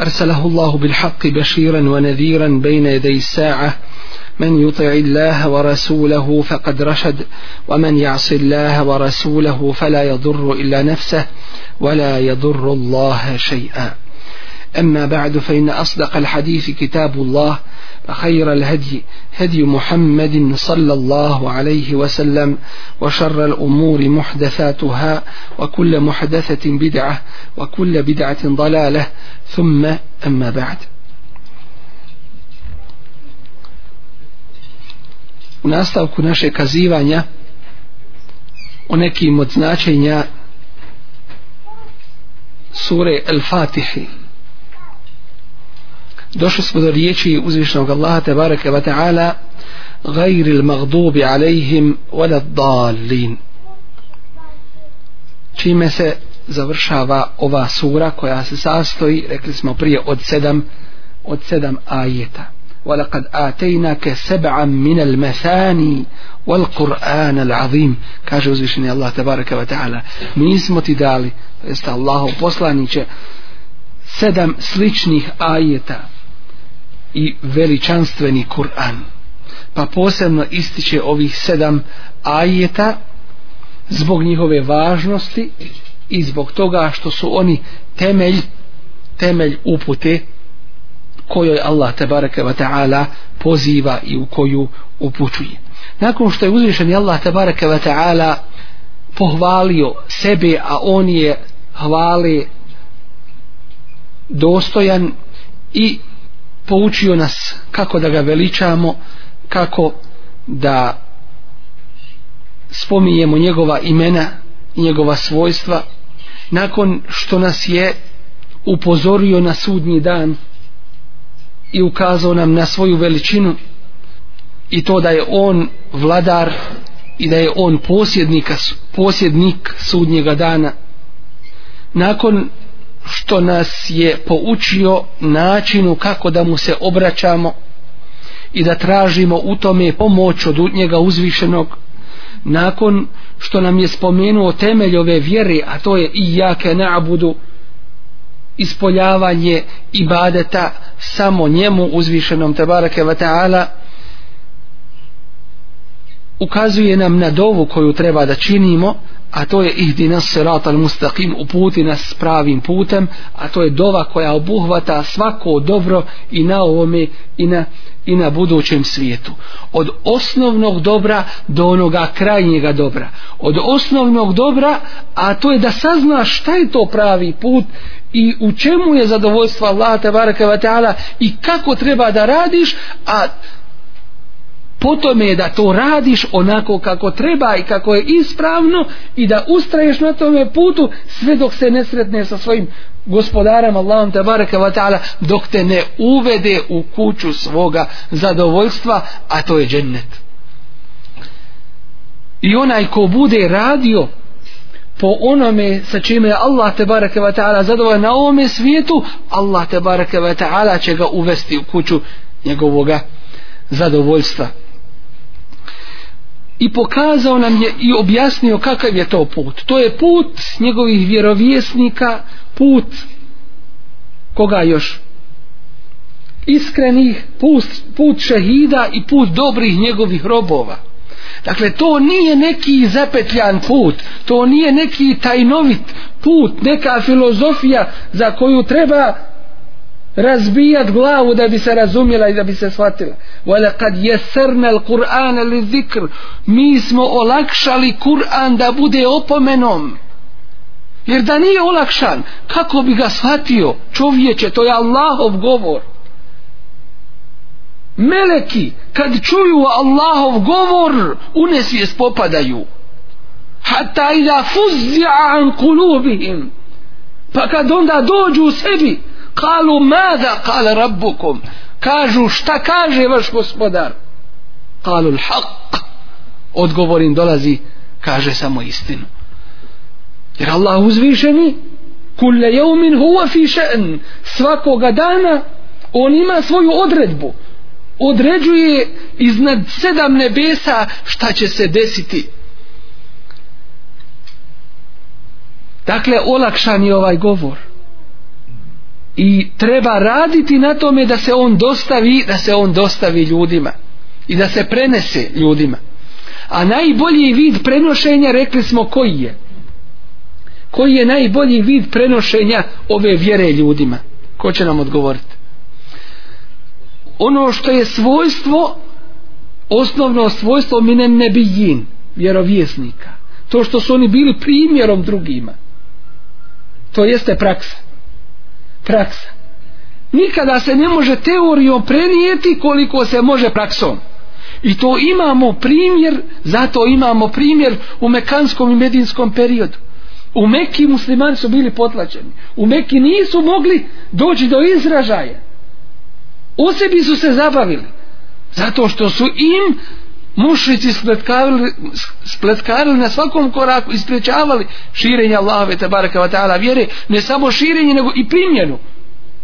أرسله الله بالحق بشيرا ونذيرا بين يدي الساعة من يطع الله ورسوله فقد رشد ومن يعص الله ورسوله فلا يضر إلا نفسه ولا يضر الله شيئا أما بعد فإن أصدق الحديث كتاب الله وخير الهدي هدي محمد صلى الله عليه وسلم وشر الأمور محدثاتها وكل محدثة بدعة وكل بدعة ضلالة ثم أما بعد U ناشي naše ونكي متناشينيا سورة الفاتحي došli smo do riječi uzvišnog Allaha te bareke ve taala gairil maghdubi alejhim wala dallin čime se završava ova sura koja se sastoji rekli smo prije od sedam od sedam ajeta وَلَقَدْ آتَيْنَاكَ سَبْعًا مِنَ الْمَثَانِي وَالْقُرْآنَ الْعَظِيمِ kaže uzvišeni Allah tabaraka wa ta'ala mi smo ti dali jeste Allahu poslaniće sedam sličnih ajeta i veličanstveni Kur'an pa posebno ističe ovih sedam ajeta zbog njihove važnosti i zbog toga što su oni temelj temelj upute kojoj Allah tabaraka wa ta'ala poziva i u koju upućuje nakon što je uzvišen Allah tabaraka wa ta'ala pohvalio sebe a on je hvali dostojan i poučio nas kako da ga veličamo kako da spominjemo njegova imena i njegova svojstva nakon što nas je upozorio na sudnji dan i ukazao nam na svoju veličinu i to da je on vladar i da je on posjednik posjednik sudnjega dana nakon što nas je poučio načinu kako da mu se obraćamo i da tražimo u tome pomoć od njega uzvišenog nakon što nam je spomenuo temelj ove vjere a to je i jake nabudu ispoljavanje ibadeta samo njemu uzvišenom tabarake wa ta'ala ukazuje nam na dovu koju treba da činimo a to je ihdina sirat al mustaqim uputi nas pravim putem a to je dova koja obuhvata svako dobro i na ovome i na, i na budućem svijetu od osnovnog dobra do onoga krajnjega dobra od osnovnog dobra a to je da sazna šta je to pravi put i u čemu je zadovoljstvo Allah tebareke ve taala i kako treba da radiš a potom je da to radiš onako kako treba i kako je ispravno i da ustraješ na tome putu sve dok se ne sretne sa svojim gospodarem Allahom te baraka wa ta'ala dok te ne uvede u kuću svoga zadovoljstva a to je džennet i onaj ko bude radio po onome sa čime je Allah te baraka wa ta'ala zadovoljan na ovome svijetu Allah te baraka wa ta'ala će ga uvesti u kuću njegovoga zadovoljstva i pokazao nam je i objasnio kakav je to put. To je put njegovih vjerovjesnika, put koga još iskrenih, put, put šehida i put dobrih njegovih robova. Dakle, to nije neki zapetljan put, to nije neki tajnovit put, neka filozofija za koju treba razbijat glavu da bi se razumjela i da bi se shvatila wala kad yasarna alquran lizikr mi smo olakšali kur'an da bude opomenom jer da nije olakšan kako bi ga shvatio čovječe to je allahov govor meleki kad čuju allahov govor unesi je spopadaju hatta iza fuzja an kulubihim pa kad onda dođu u sebi kalu mada kala rabbukum kažu šta kaže vaš gospodar kalu l'haq odgovorim dolazi kaže samo istinu jer Allah uzvišeni kulle jeumin huwa fi še'n svakoga dana on ima svoju odredbu određuje iznad sedam nebesa šta će se desiti dakle olakšan je ovaj govor i treba raditi na tome da se on dostavi da se on dostavi ljudima i da se prenese ljudima a najbolji vid prenošenja rekli smo koji je koji je najbolji vid prenošenja ove vjere ljudima ko će nam odgovoriti ono što je svojstvo osnovno svojstvo minen nebijin vjerovjesnika to što su oni bili primjerom drugima to jeste praksa praksa. Nikada se ne može teorijom prenijeti koliko se može praksom. I to imamo primjer, zato imamo primjer u mekanskom i medinskom periodu. U Mekki muslimani su bili potlačeni. U Mekki nisu mogli doći do izražaja. U sebi su se zabavili. Zato što su im mušnici spletkarili, spletkarili na svakom koraku i sprečavali širenje Allahove tabaraka wa ta'ala vjere, ne samo širenje nego i primjenu,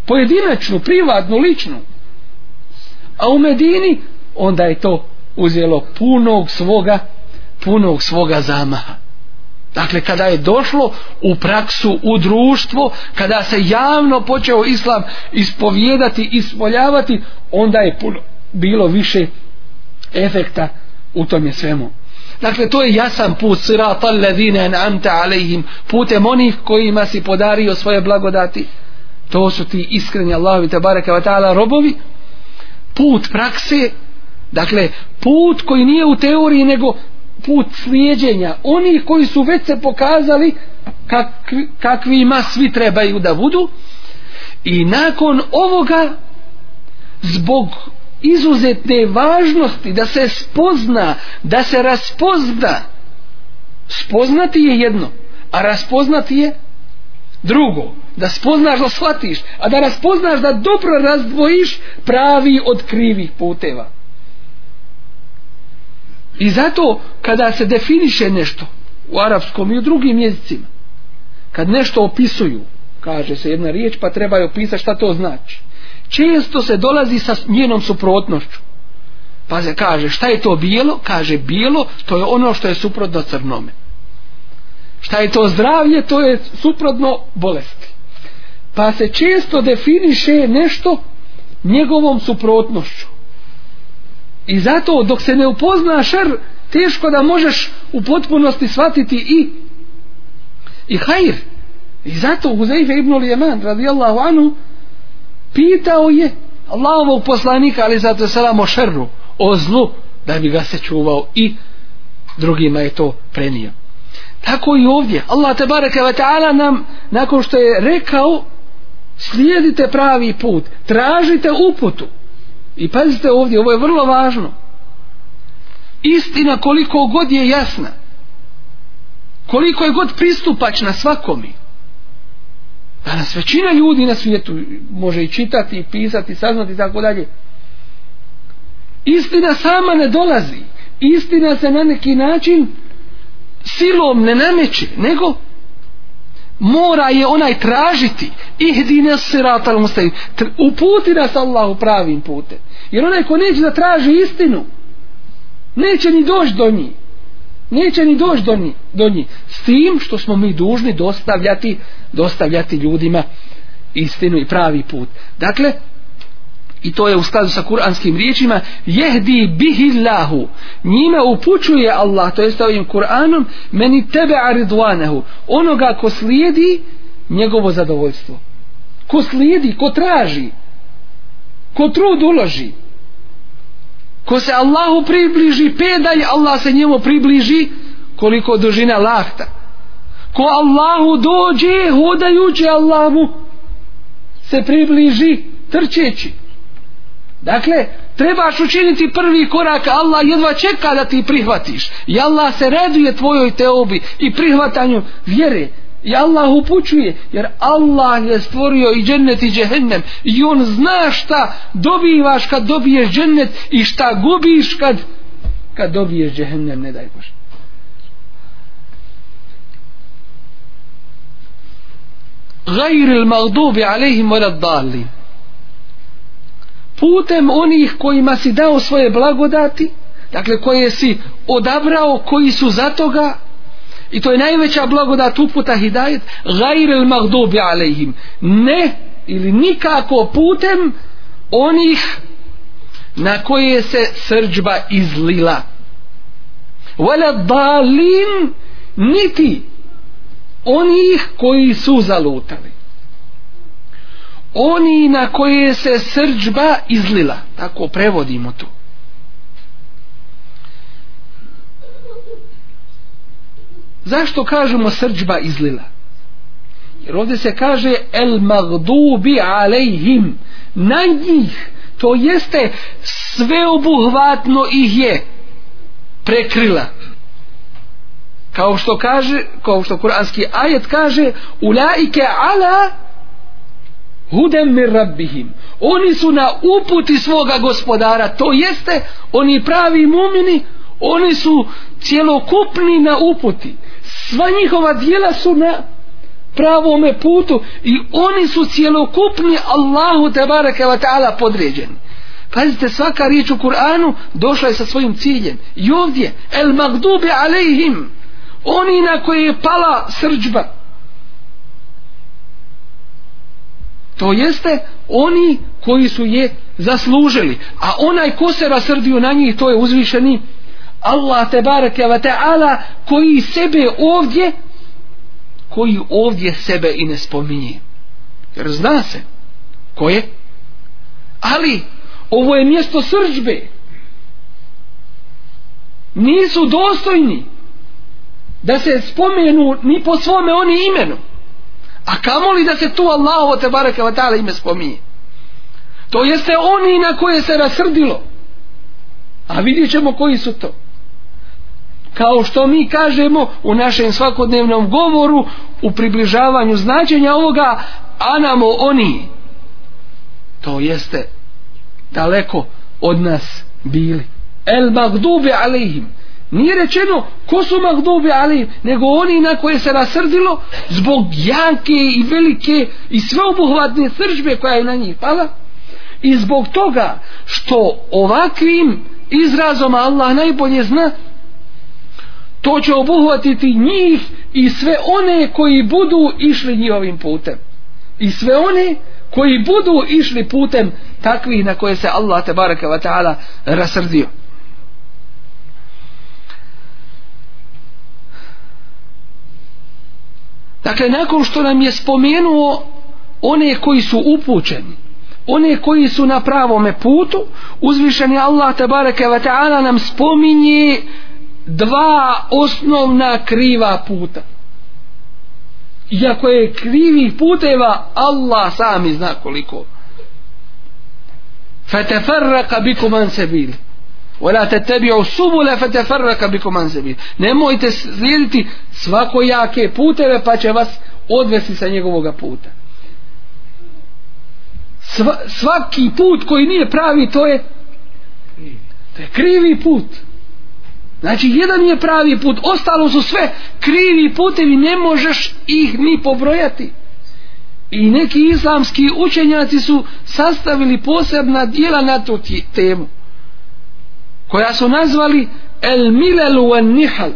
pojedinačnu, privadnu, ličnu. A u Medini onda je to uzelo punog svoga punog svoga zamaha. Dakle, kada je došlo u praksu, u društvo, kada se javno počeo islam ispovjedati, ispoljavati, onda je puno, bilo više efekta u tom je svemu. Dakle, to je jasan put sirata alledhine en'amta alejhim, putem onih kojima si podario svoje blagodati. To su ti iskreni Allahovi te bareke wa ta'ala robovi. Put prakse, dakle, put koji nije u teoriji, nego put slijedjenja. Oni koji su već se pokazali kakvi, kakvima svi trebaju da budu. I nakon ovoga, zbog izuzetne važnosti da se spozna da se raspozna spoznati je jedno a raspoznati je drugo da spoznaš da shvatiš a da raspoznaš da dobro razdvojiš pravi od krivih puteva i zato kada se definiše nešto u arapskom i u drugim jezicima kad nešto opisuju kaže se jedna riječ pa treba je opisati šta to znači često se dolazi sa njenom suprotnošću. Pa se kaže, šta je to bijelo? Kaže, bijelo, to je ono što je suprotno crnome. Šta je to zdravlje? To je suprotno bolesti. Pa se često definiše nešto njegovom suprotnošću. I zato, dok se ne upozna šer, teško da možeš u potpunosti shvatiti i i hajr. I zato Huzeyfe ibn Lijeman, radijallahu anu, pitao je Allahovog poslanika ali zato se o šerru o zlu da bi ga se čuvao i drugima je to prenio tako i ovdje Allah te bareke ve taala nam nakon što je rekao slijedite pravi put tražite uputu i pazite ovdje ovo je vrlo važno istina koliko god je jasna koliko je god pristupačna svakomi Danas većina ljudi na svijetu može i čitati i pisati i saznati i tako dalje. Istina sama ne dolazi. Istina se na neki način silom ne nameće, nego mora je onaj tražiti ihdine sirat al mustaim uputi nas Allahu pravim putem jer onaj ko neće da traži istinu neće ni doći do njih neće ni doći do njih, do njih s tim što smo mi dužni dostavljati dostavljati ljudima istinu i pravi put dakle i to je u skladu sa kuranskim riječima jehdi bihillahu njime upućuje Allah to je sa ovim kuranom meni tebe aridvanehu onoga ko slijedi njegovo zadovoljstvo ko slijedi, ko traži ko trud uloži ko se Allahu približi pedalj Allah se njemu približi koliko dužina lahta ko Allahu dođe hodajući Allahu se približi trčeći dakle trebaš učiniti prvi korak Allah jedva čeka da ti prihvatiš i Allah se reduje tvojoj teobi i prihvatanju vjere i Allah upućuje jer Allah je stvorio i džennet i džehennem i on zna šta dobivaš kad dobiješ džennet i šta gubiš kad kad dobiješ džehennem ne daj Bože غير المغضوب عليهم ولا الضالين putem onih kojima si dao svoje blagodati dakle koje si odabrao koji su za toga I to je najveća blagodat uputa hidajet gajrel magdubi alejhim. Ne ili nikako putem onih na koje se srđba izlila. Vala dalin niti onih koji su zalutali. Oni na koje se srđba izlila. Tako prevodimo to. zašto kažemo srđba izlila jer ovdje se kaže el magdubi alejhim na njih to jeste sveobuhvatno ih je prekrila kao što kaže kao što kuranski ajet kaže ulaike ala hudem mir rabbihim oni su na uputi svoga gospodara to jeste oni pravi mumini oni su cjelokupni na uputi sva njihova dijela su na pravome putu i oni su cjelokupni Allahu te bareke ve taala podređeni pazite svaka riječ u Kur'anu došla je sa svojim ciljem i ovdje el magdubi alejhim oni na koje je pala srđba to jeste oni koji su je zaslužili a onaj ko se rasrdio na njih to je uzvišeni Allah te bareke ve taala koji sebe ovdje koji ovdje sebe i ne spominje. Jer zna se ko je. Ali ovo je mjesto srđbe. Nisu dostojni da se spomenu ni po svome oni imenu. A kamo li da se tu Allahovo te bareke ve taala ime spominje? To jeste oni na koje se rasrdilo. A vidjet ćemo koji su to kao što mi kažemo u našem svakodnevnom govoru u približavanju značenja ovoga anamo oni to jeste daleko od nas bili el magdubi alihim nije rečeno ko su magdubi alihim nego oni na koje se rasrdilo zbog jake i velike i sveobuhvatne sržbe koja je na njih pala i zbog toga što ovakvim izrazom Allah najbolje zna to će obuhvatiti njih i sve one koji budu išli njihovim putem i sve one koji budu išli putem takvi na koje se Allah te baraka wa ta'ala rasrdio dakle nakon što nam je spomenuo one koji su upućeni one koji su na pravome putu uzvišeni Allah te baraka wa ta'ala nam spominje dva osnovna kriva puta iako je krivih puteva Allah sami zna koliko fatafarraqa bikum an sabil ولا تتبعوا السبل فتفرق بكم عن سبيل nemojte slijediti svakojake puteve pa će vas odvesti sa njegovog puta Sva, svaki put koji nije pravi to je to je krivi put Znači, jedan je pravi put, ostalo su sve krivi putevi, ne možeš ih ni pobrojati. I neki islamski učenjaci su sastavili posebna dijela na tu temu, koja su nazvali El Milelu en Nihal,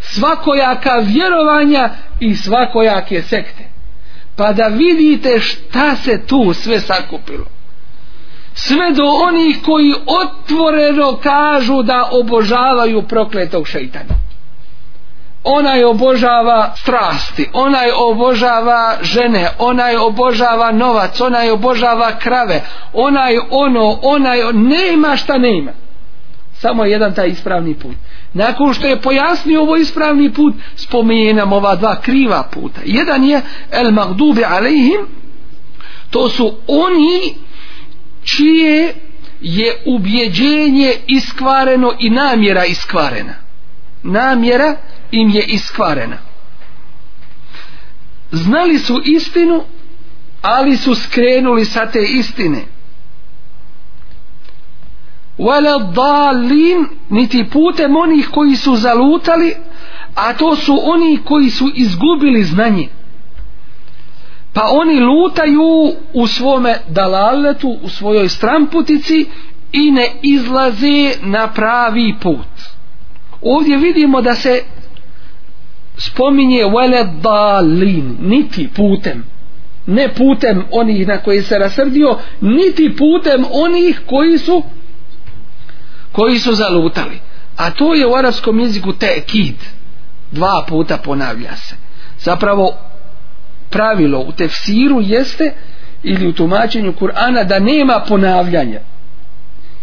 svakojaka vjerovanja i svakojake sekte. Pa da vidite šta se tu sve sakupilo sve do onih koji otvoreno kažu da obožavaju prokletog šeitana onaj obožava strasti, onaj obožava žene, onaj obožava novac, onaj obožava krave, onaj ono, onaj nema šta nema. Samo jedan taj ispravni put. Nakon što je pojasnio ovo ispravni put, spomenje nam ova dva kriva puta. Jedan je el magdubi alejhim, to su oni čije je ubjeđenje iskvareno i namjera iskvarena namjera im je iskvarena znali su istinu ali su skrenuli sa te istine wala dalin niti putem onih koji su zalutali a to su oni koji su izgubili znanje pa oni lutaju u svome dalaletu u svojoj stramputici i ne izlaze na pravi put ovdje vidimo da se spominje vele dalin niti putem ne putem onih na koji se rasrdio niti putem onih koji su koji su zalutali a to je u arabskom jeziku tekid dva puta ponavlja se zapravo pravilo u tefsiru jeste ili u tumačenju Kur'ana da nema ponavljanja.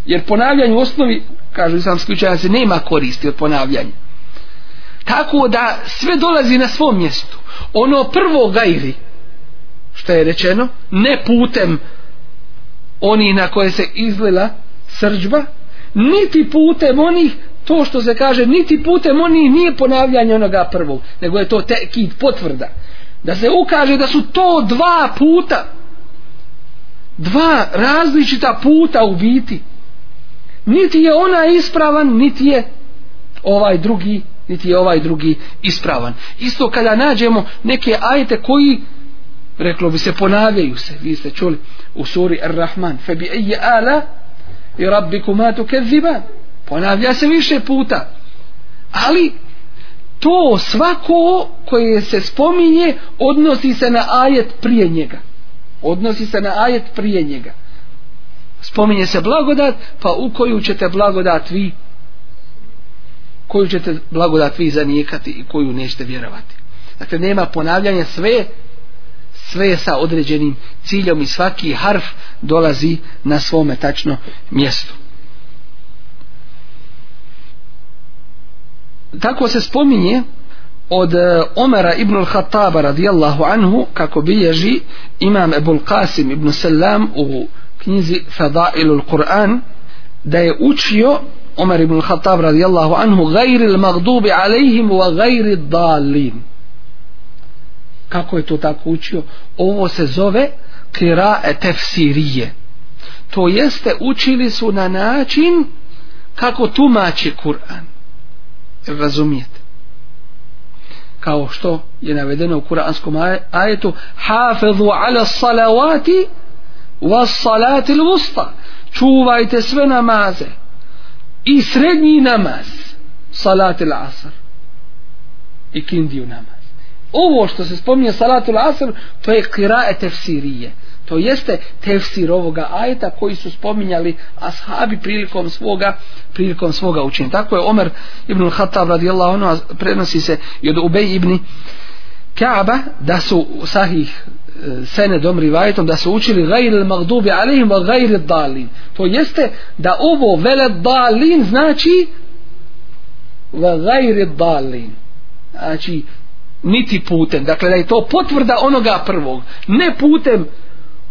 Jer ponavljanje u osnovi, kažu sam slučajno, se nema koristi od ponavljanja. Tako da sve dolazi na svom mjestu. Ono prvo gajri, što je rečeno, ne putem oni na koje se izlila srđba, niti putem onih to što se kaže niti putem oni nije ponavljanje onoga prvog nego je to tekid potvrda da se ukaže da su to dva puta dva različita puta u biti niti je ona ispravan niti je ovaj drugi niti je ovaj drugi ispravan isto kada nađemo neke ajete koji reklo bi se ponavljaju se vi ste čuli u suri Ar-Rahman fe bi ejje ala i rabbi kumatu ponavlja se više puta ali to svako koje se spominje odnosi se na ajet prije njega odnosi se na ajet prije njega spominje se blagodat pa u koju ćete blagodat vi koju ćete blagodat vi zanijekati i koju nećete vjerovati dakle nema ponavljanja sve sve sa određenim ciljom i svaki harf dolazi na svome tačno mjestu tako se spominje od uh, e, Omara ibn al-Khattaba radijallahu anhu kako bilježi imam Ebu qasim ibn Salam u knjizi Fada'ilu al-Quran da je učio Omar ibn al-Khattab radijallahu anhu gajri al-Maghdubi alaihim wa gajri dalim kako je to tako učio ovo se zove kira'e tefsirije to jeste učili su na način kako tumači Kur'an jer razumijete kao što je navedeno u kuranskom ajetu hafidhu ala salavati wa salati lusta čuvajte sve namaze i srednji namaz salati l'asr i kindiju namaz ovo što se spominje salatu l'asr to je kiraje tefsirije to jeste tefsir ovoga ajeta koji su spominjali ashabi prilikom svoga prilikom svoga učenja tako je Omer ibn al-Hattab radijallahu anhu prenosi se i od Ubej ibn Kaaba da su sahih e, sene dom rivajetom da su učili gajr il magdubi alihim va gajr dalin to jeste da ovo vele dalin znači va gajr dalin znači niti putem dakle da je to potvrda onoga prvog ne putem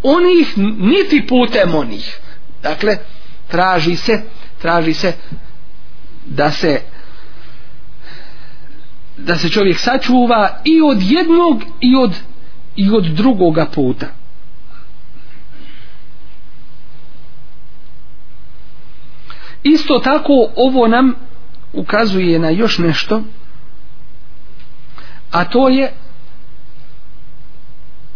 onih niti putem onih dakle traži se traži se da se da se čovjek sačuva i od jednog i od i od drugoga puta isto tako ovo nam ukazuje na još nešto a to je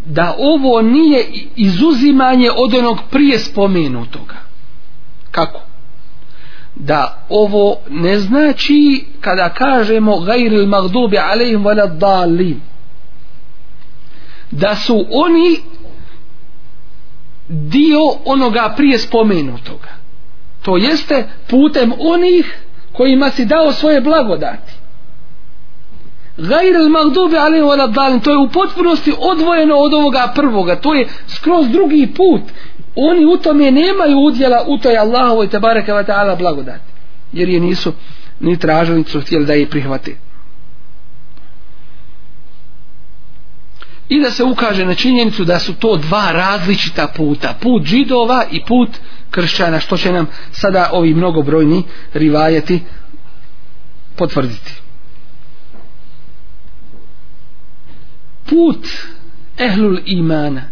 da ovo nije izuzimanje od onog prije spomenutoga. Kako? Da ovo ne znači kada kažemo gajril magdubi alejhim vala dalim. Da su oni dio onoga prije spomenutoga. To jeste putem onih kojima si dao svoje blagodati gajir el magdobe ali ona dalin to je u potpunosti odvojeno od ovoga prvoga to je skroz drugi put oni u tome nemaju udjela u toj Allahovoj tabareka wa ta'ala blagodati jer je nisu ni tražili su htjeli da je prihvate i da se ukaže na činjenicu da su to dva različita puta put židova i put kršćana što će nam sada ovi mnogobrojni rivajeti potvrditi put ehlul imana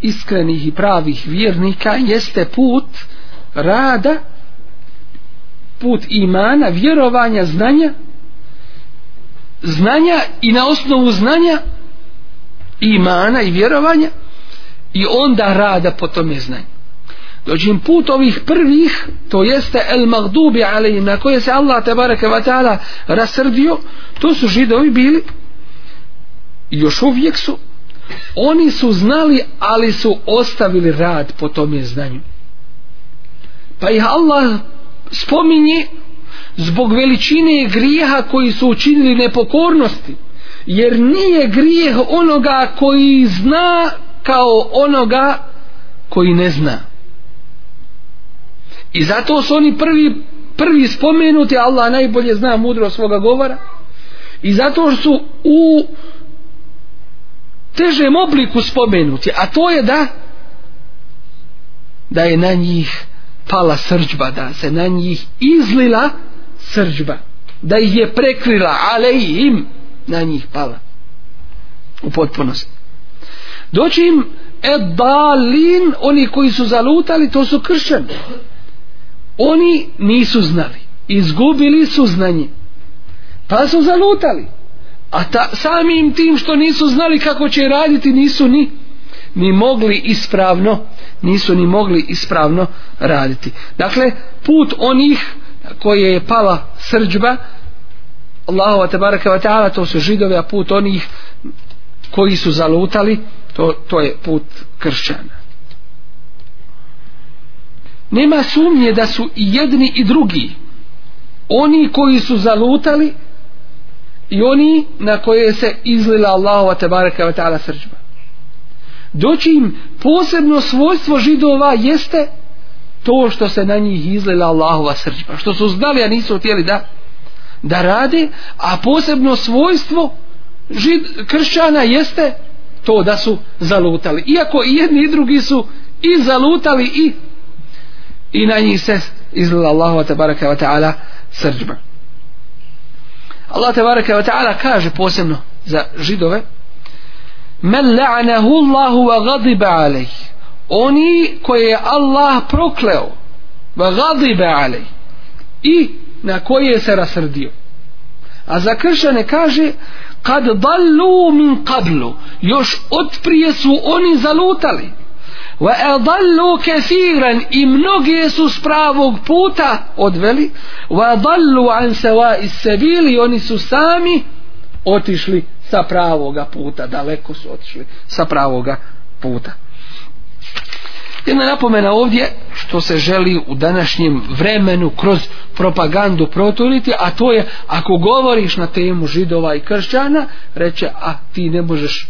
iskrenih i pravih vjernika jeste put rada put imana, vjerovanja, znanja znanja i na osnovu znanja imana i vjerovanja i onda rada po tome znanju dođim put ovih prvih to jeste el magdubi alej na koje se Allah tebareke ta'ala rasrdio to su židovi bili još uvijek su oni su znali ali su ostavili rad po tome znanju pa ih Allah spominje zbog veličine grijeha koji su učinili nepokornosti jer nije grijeh onoga koji zna kao onoga koji ne zna i zato su oni prvi prvi spomenuti Allah najbolje zna mudro svoga govora i zato su u težem obliku spomenuti, a to je da da je na njih pala srđba, da se na njih izlila srđba, da ih je prekrila, ale i im na njih pala u potpunosti. Doći im edalin, oni koji su zalutali, to su kršćani. Oni nisu znali, izgubili su znanje, pa su zalutali a ta, samim tim što nisu znali kako će raditi nisu ni ni mogli ispravno nisu ni mogli ispravno raditi dakle put onih koje je pala srđba Allahova te baraka vata'ala to su židovi a put onih koji su zalutali to, to je put kršćana nema sumnje da su i jedni i drugi oni koji su zalutali i oni na koje se izlila Allahova tebareka ve ta'ala srđba doći im posebno svojstvo židova jeste to što se na njih izlila Allahova srđba što su znali a nisu htjeli da da radi a posebno svojstvo žid, kršćana jeste to da su zalutali iako i jedni i drugi su i zalutali i i na njih se izlila Allahova tebareka ve ta'ala srđba Allah te bareke ve taala kaže posebno za židove men la'anahu Allah wa ghadib alayh oni koje je Allah prokleo wa ghadib alayh i na koje se rasrdio a za kršćane kaže kad dallu min qablu još od prije su oni zalutali wa adallu kaseeran i mnogi su s pravog puta odveli wa adallu an sawa'i sabil oni su sami otišli sa pravoga puta daleko su otišli sa pravoga puta jedna napomena ovdje što se želi u današnjem vremenu kroz propagandu proturiti a to je ako govoriš na temu židova i kršćana reče a ti ne možeš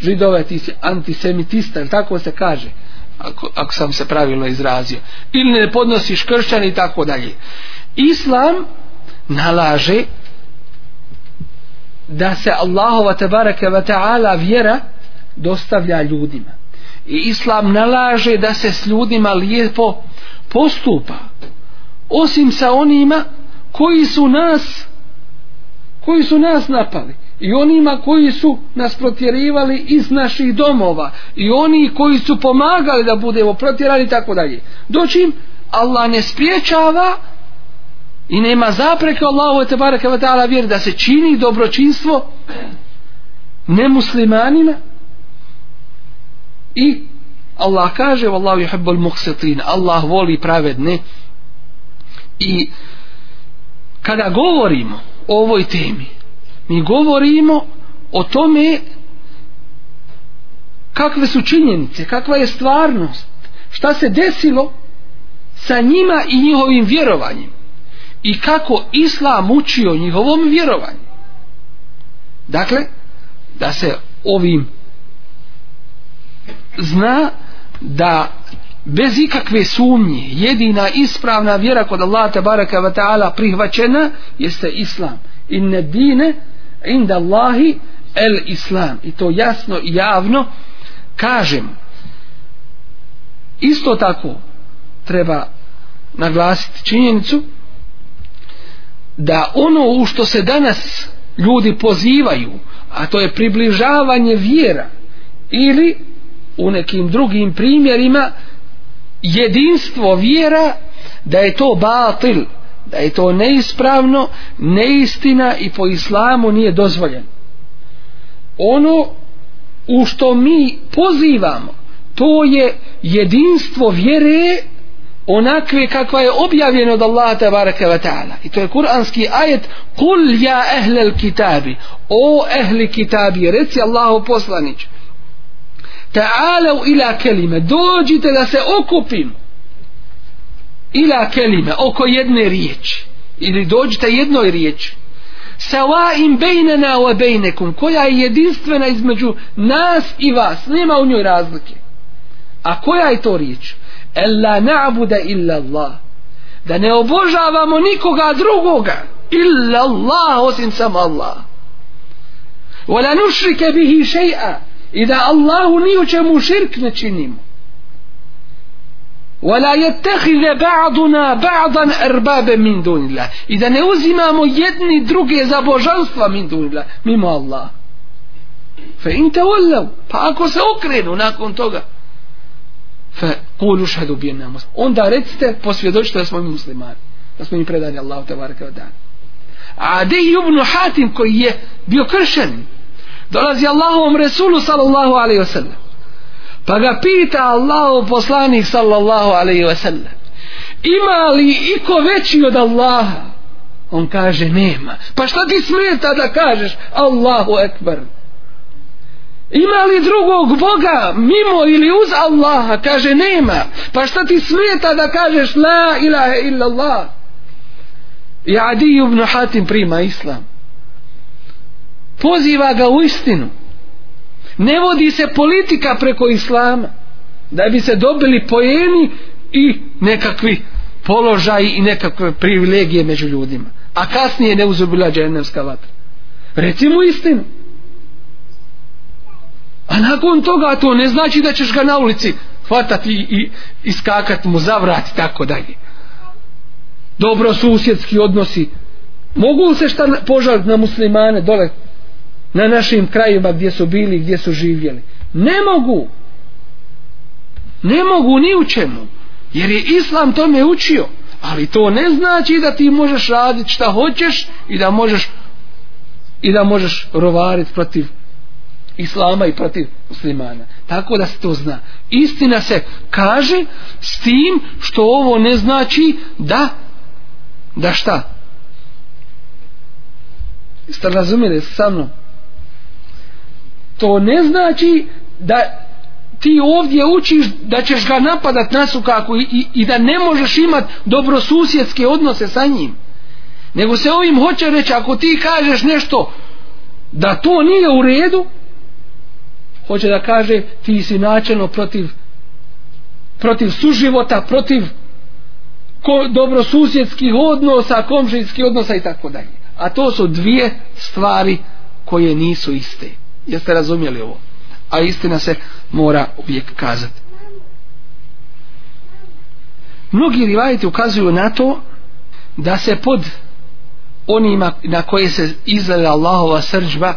židova, ti si antisemitista, tako se kaže, ako, ako sam se pravilno izrazio. Ili ne podnosiš kršćan i tako dalje. Islam nalaže da se Allahova tebareke ve ta'ala vjera dostavlja ljudima. I Islam nalaže da se s ljudima lijepo postupa. Osim sa onima koji su nas koji su nas napali i onima koji su nas protjerivali iz naših domova i oni koji su pomagali da budemo protjerani i tako dalje doćim Allah ne spriječava i nema zapreke Allahu te bareke ve taala vjer da se čini dobročinstvo nemuslimanima i Allah kaže wallahu yuhibbul muqsitin Allah voli pravedne i kada govorimo o ovoj temi mi govorimo o tome kakve su činjenice, kakva je stvarnost, šta se desilo sa njima i njihovim vjerovanjem i kako islam učio njihovom vjerovanju. Dakle, da se ovim zna da bez ikakve sumnje jedina ispravna vjera kod Allaha tabaraka wa ta'ala prihvaćena jeste islam. Inne dine inda Allahi el Islam i to jasno i javno kažem isto tako treba naglasiti činjenicu da ono u što se danas ljudi pozivaju a to je približavanje vjera ili u nekim drugim primjerima jedinstvo vjera da je to batil da je to neispravno, neistina i po islamu nije dozvoljen. Ono u što mi pozivamo, to je jedinstvo vjere onakve kakva je objavljena od Allaha tabaraka wa ta'ala. I to je kuranski ajet Kul ja ehlel kitabi O ehli kitabi, reci Allahu poslanić Ta'alav ila kelime Dođite da se okupimo ila kelime oko jedne riječi ili dođite jednoj riječi sawa in bejnena wa bejnekum koja je jedinstvena između nas i vas nema u njoj razlike a koja je to riječ ella na'bude illa Allah da ne obožavamo nikoga drugoga illa Allah osim sam Allah wa la nušrike bihi še'a i da Allahu ni u čemu širk ne činimo ولا يتخذ بعضنا بعضا اربابا من دون الله اذا نوزمامو يدني دروغي ذا بوجانسوا من دون الله مما الله فان تولوا فاكو ساكرنوا ناكون توغا فقولوا اشهدوا بأننا مسلمون اون دارتست بوسفيدوشت دا اسمو مسلمان دا اسمو يبردان الله تبارك وتعالى عادي ابن حاتم كي بيو كرشن دولازي اللهم رسوله صلى الله عليه وسلم Pa ga pita Allah poslanik sallallahu alaihi wa sallam. Ima li iko veći od Allaha? On kaže nema. Pa šta ti smeta da kažeš Allahu ekber? Ima li drugog Boga mimo ili uz Allaha? Kaže nema. Pa šta ti smeta da kažeš la ilaha illa Allah? I Adi ibn Hatim prima islam. Poziva ga u istinu ne vodi se politika preko islama da bi se dobili pojeni i nekakvi položaj i nekakve privilegije među ljudima a kasnije ne uzubila dženevska vatra recimo istinu a nakon toga to ne znači da ćeš ga na ulici hvatati i, i iskakati mu zavrat i tako dalje dobro susjedski odnosi mogu se šta požaliti na muslimane dole na našim krajima gdje su bili gdje su živjeli ne mogu ne mogu ni u čemu jer je islam to me učio ali to ne znači da ti možeš raditi šta hoćeš i da možeš i da možeš rovariti protiv islama i protiv muslimana tako da se to zna istina se kaže s tim što ovo ne znači da da šta ste razumili sa mnom to ne znači da ti ovdje učiš da ćeš ga napadat nasukako i, i, i da ne možeš imat dobrosusjedske odnose sa njim nego se ovim hoće reći ako ti kažeš nešto da to nije u redu hoće da kaže ti si načelno protiv protiv suživota protiv ko, dobrosusjedskih odnosa komšinskih odnosa i tako dalje a to su dvije stvari koje nisu iste. Jeste razumjeli ovo? A istina se mora uvijek kazati. Mnogi rivajeti ukazuju na to da se pod onima na koje se izgleda Allahova srđba,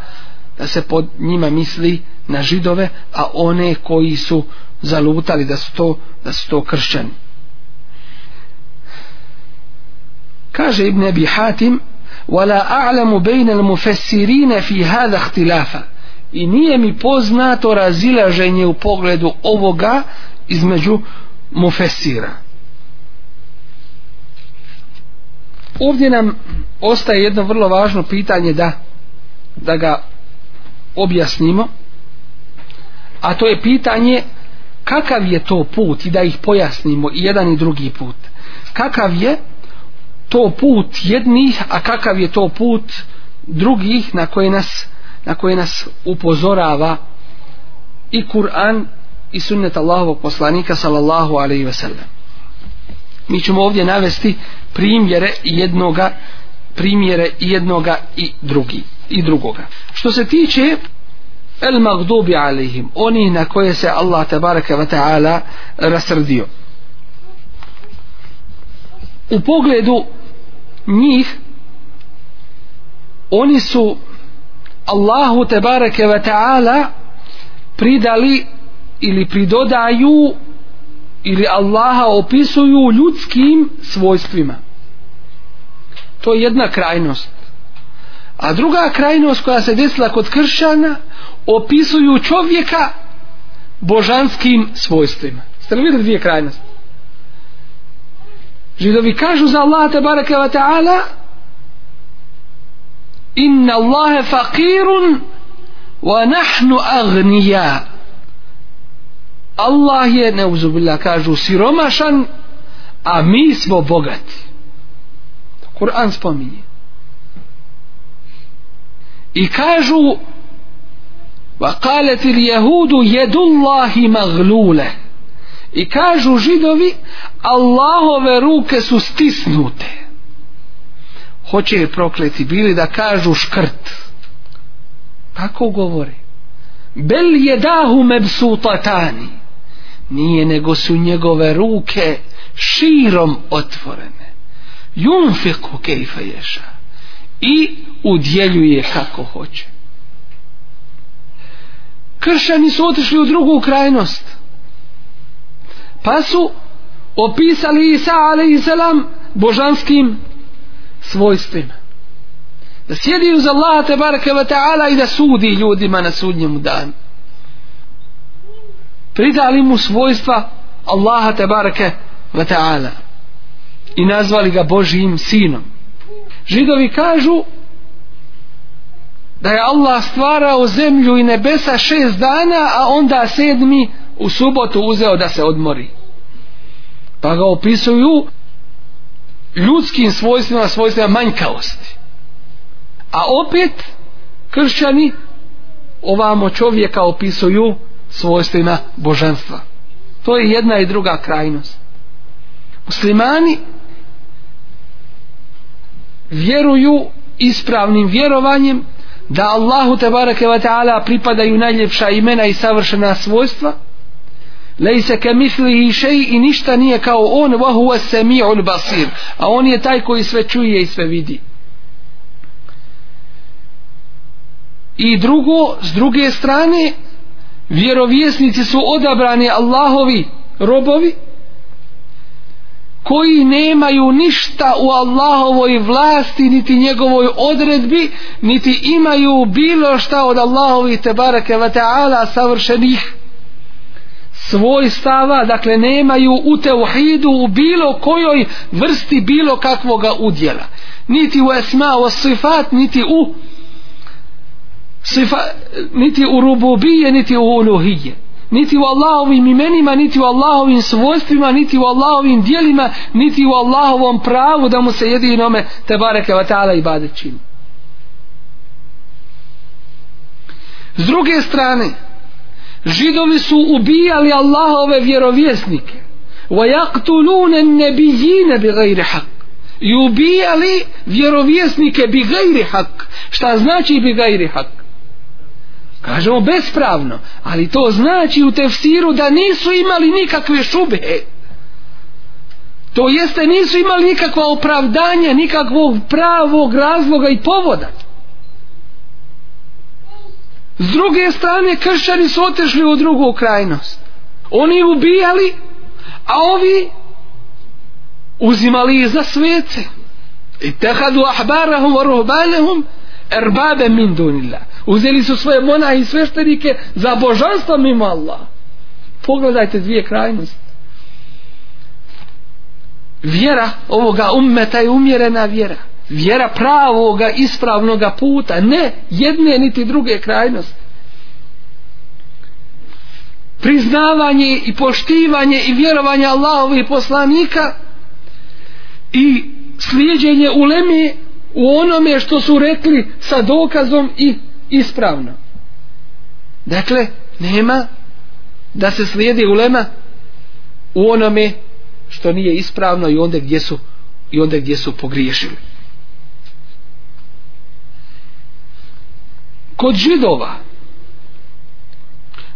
da se pod njima misli na židove, a one koji su zalutali da su to, da su to kršćani. Kaže Ibn Abi Hatim, وَلَا أَعْلَمُ بَيْنَ الْمُفَسِّرِينَ فِي هَذَا اخْتِلَافًا i nije mi poznato razilaženje u pogledu ovoga između mufesira ovdje nam ostaje jedno vrlo važno pitanje da da ga objasnimo a to je pitanje kakav je to put i da ih pojasnimo i jedan i drugi put kakav je to put jednih a kakav je to put drugih na koje nas na koje nas upozorava i Kur'an i sunnet Allahovog poslanika sallallahu alaihi ve sellem. Mi ćemo ovdje navesti primjere jednoga primjere jednoga i drugi i drugoga. Što se tiče el magdubi alaihim oni na koje se Allah tabaraka wa ta'ala rasrdio u pogledu njih oni su Allahu te bareke ve taala pridali ili pridodaju ili Allaha opisuju ljudskim svojstvima. To je jedna krajnost. A druga krajnost koja se desila kod kršćana opisuju čovjeka božanskim svojstvima. Ste li vidjeli dvije krajnosti? Židovi kažu za Allaha te bareke ve taala inna Allahe faqirun wa nahnu agnija Allah je neuzubila kažu siromašan a mi smo bogati Kur'an spominje i kažu wa kalet il jehudu jedu Allahi maglule i kažu židovi Allahove ruke su stisnute hoće je prokleti bili da kažu škrt tako govori bel je dahu mebsutatani nije nego su njegove ruke širom otvorene junfiku kejfa ješa i udjeljuje kako hoće kršani su otišli u drugu krajnost pa su opisali Isa alaihissalam božanskim svojstvima da sjedi uz Allah te bareke ve taala i da sudi ljudima na sudnjem danu pridali mu svojstva Allaha te bareke ve taala i nazvali ga božjim sinom židovi kažu da je Allah stvarao zemlju i nebesa šest dana a onda sedmi u subotu uzeo da se odmori pa ga opisuju ljudskim svojstvima, svojstvima manjkavosti. A opet, kršćani ovamo čovjeka opisuju svojstvima božanstva. To je jedna i druga krajnost. Muslimani vjeruju ispravnim vjerovanjem da Allahu tebareke ve taala pripadaju najljepša imena i savršena svojstva, lejse ke misli i šeji i ništa nije kao on vahu se mi ul basir a on je taj koji sve čuje i sve vidi i drugo s druge strane vjerovjesnici su odabrani Allahovi robovi koji nemaju ništa u Allahovoj vlasti niti njegovoj odredbi niti imaju bilo šta od Allahovi te barake va savršenih svojstava, dakle nemaju u teuhidu u bilo kojoj vrsti bilo kakvoga udjela. Niti u esma, u sifat, niti u sifat, niti u rububije, niti u uluhije. Niti u Allahovim imenima, niti u Allahovim svojstvima, niti u Allahovim dijelima, niti u Allahovom pravu da mu se jedinome te bareke vatala i badećinu. S druge strane, židovi su ubijali Allahove vjerovjesnike وَيَقْتُلُونَ النَّبِيِّينَ بِغَيْرِ حَقِّ i ubijali vjerovjesnike بِغَيْرِ حَقِّ šta znači بِغَيْرِ حَقِّ kažemo bespravno ali to znači u tefsiru da nisu imali nikakve šube to jeste nisu imali nikakva opravdanja nikakvog pravog razloga i povoda S druge strane, kršćani su otešli u drugu krajnost. Oni ubijali, a ovi uzimali i za svece. I tehadu ahbarahum wa ruhbanahum erbabe min dunila. Uzeli su svoje mona i sveštenike za božanstvo mimo Allah. Pogledajte dvije krajnosti. Vjera ovoga ummeta je umjerena vjera vjera pravoga ispravnoga puta ne jedne niti druge krajnosti priznavanje i poštivanje i vjerovanje Allahove i poslanika i slijedjenje u leme u onome što su rekli sa dokazom i ispravno dakle nema da se slijedi u lema u onome što nije ispravno i onda gdje su i onda gdje su pogriješili kod židova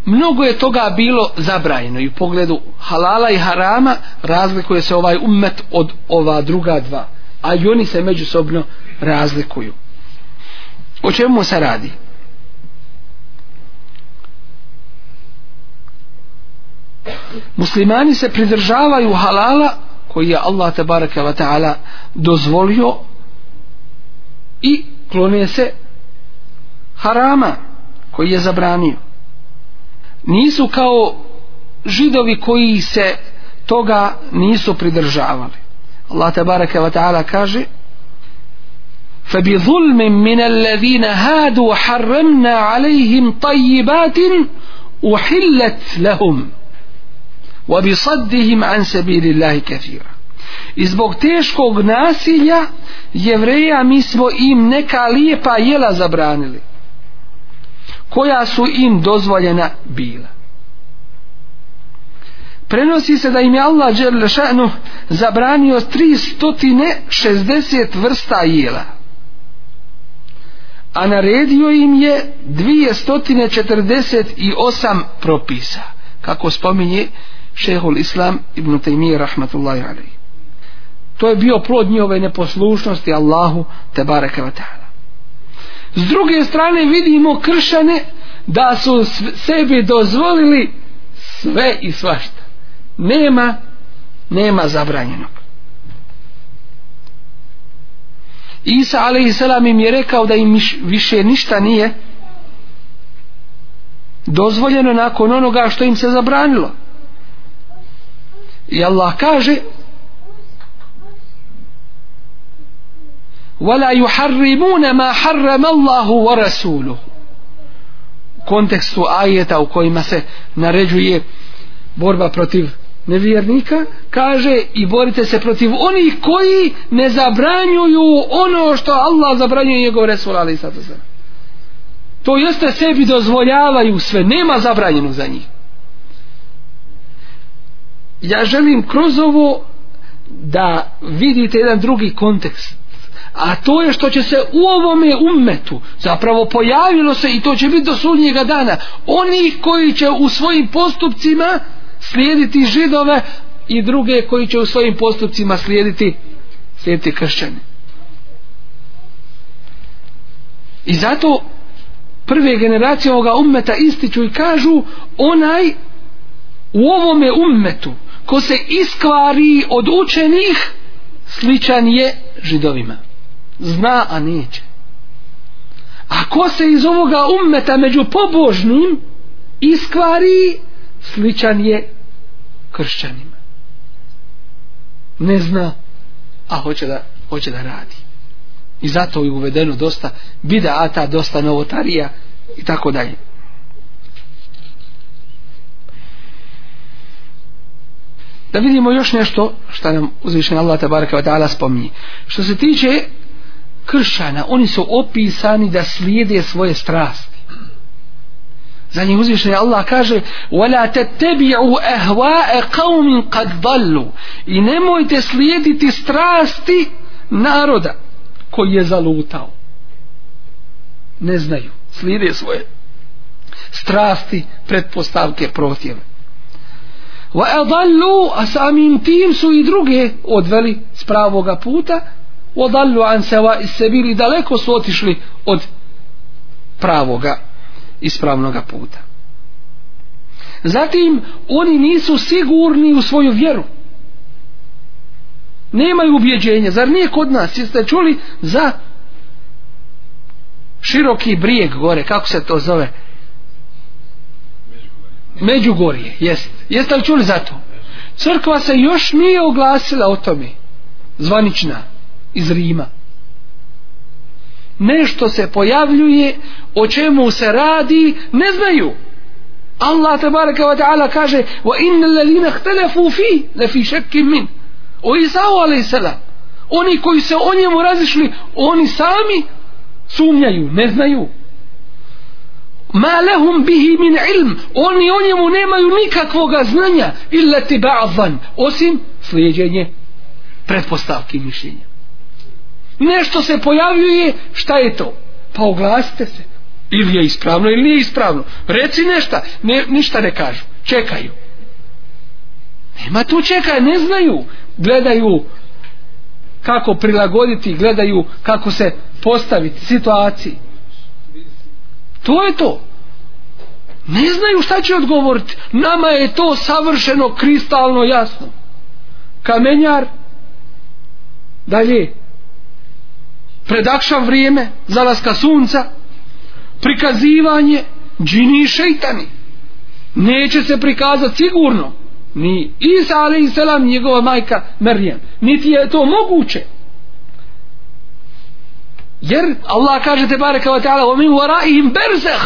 mnogo je toga bilo zabrajeno i u pogledu halala i harama razlikuje se ovaj ummet od ova druga dva a i oni se međusobno razlikuju o čemu se radi muslimani se pridržavaju halala koji je Allah tabaraka wa ta'ala dozvolio i klone se harama koji je zabranio nisu kao židovi koji se toga nisu pridržavali Allah te bareke ve taala kaže فبظلم من الذين هادوا حرمنا عليهم طيبات وحلت لهم وبصدهم عن سبيل الله كثيرا izbog teškog nasilja jevreja mi smo im neka lijepa jela zabranili koja su im dozvoljena bila. Prenosi se da im je Allah Đerlešanu zabranio 360 vrsta jela, a naredio im je 248 propisa, kako spominje šehol Islam ibn Taymiye rahmatullahi alaihi. To je bio plod njihove neposlušnosti Allahu te barekeva ta'ala. S druge strane vidimo kršane da su sebi dozvolili sve i svašta. Nema, nema zabranjenog. Isa a.s. im je rekao da im više ništa nije dozvoljeno nakon onoga što im se zabranilo. I Allah kaže ولا يحرمون ما حرم الله ورسوله kontekstu ajeta u kojima se naređuje borba protiv nevjernika kaže i borite se protiv onih koji ne zabranjuju ono što Allah zabranjuje njegov resul ali sad to jeste sebi dozvoljavaju sve nema zabranjenog za njih ja želim kroz ovo da vidite jedan drugi kontekst a to je što će se u ovome ummetu zapravo pojavilo se i to će biti do sudnjega dana oni koji će u svojim postupcima slijediti židove i druge koji će u svojim postupcima slijediti slijediti kršćani i zato prve generacije ovoga ummeta ističu i kažu onaj u ovome ummetu ko se iskvari od učenih sličan je židovima zna a neće ako se iz ovoga ummeta među pobožnim iskvari sličan je kršćanima ne zna a hoće da, hoće da radi i zato je uvedeno dosta bidata, dosta novotarija i tako dalje da vidimo još nešto što nam uzvišen Allah tabaraka wa ta'ala spominje što se tiče kršana, oni su opisani da slijede svoje strasti. Za njih uzvišen je Allah kaže وَلَا تَتَّبِعُوا أَهْوَاءَ قَوْمٍ قَدْ ضَلُّ I nemojte slijediti strasti naroda koji je zalutao. Ne znaju. Slijede svoje strasti pretpostavke protjeve. وَأَضَلُّوا A samim tim su i druge odveli s pravoga puta odalju an seva i sebili daleko su otišli od pravoga ispravnoga puta zatim oni nisu sigurni u svoju vjeru nemaju ubjeđenja zar nije kod nas jeste čuli za široki brijeg gore kako se to zove Međugorje jest. jeste li čuli za to crkva se još nije oglasila o tome zvanična iz Rima nešto se pojavljuje o čemu se radi ne znaju Allah te baraka wa ta'ala kaže wa inna lalina htelefu fi lefi šekim min o Isao alaihissalam oni koji se o njemu razišli oni sami sumnjaju, ne znaju ma lehum bihi min ilm oni o njemu nemaju nikakvoga znanja illa ti ba'zan osim slijedjenje pretpostavki mišljenja nešto se pojavljuje šta je to pa oglasite se ili je ispravno ili nije ispravno reci nešta ne, ništa ne kažu čekaju nema tu čekaj ne znaju gledaju kako prilagoditi gledaju kako se postaviti situaciji to je to ne znaju šta će odgovoriti nama je to savršeno kristalno jasno kamenjar dalje predakšav vrijeme zalaska sunca prikazivanje džini i šeitani neće se prikazati sigurno ni Isa alaih selam njegova majka Merijem niti je to moguće jer Allah kaže te bareka wa ta'ala omin im berzeh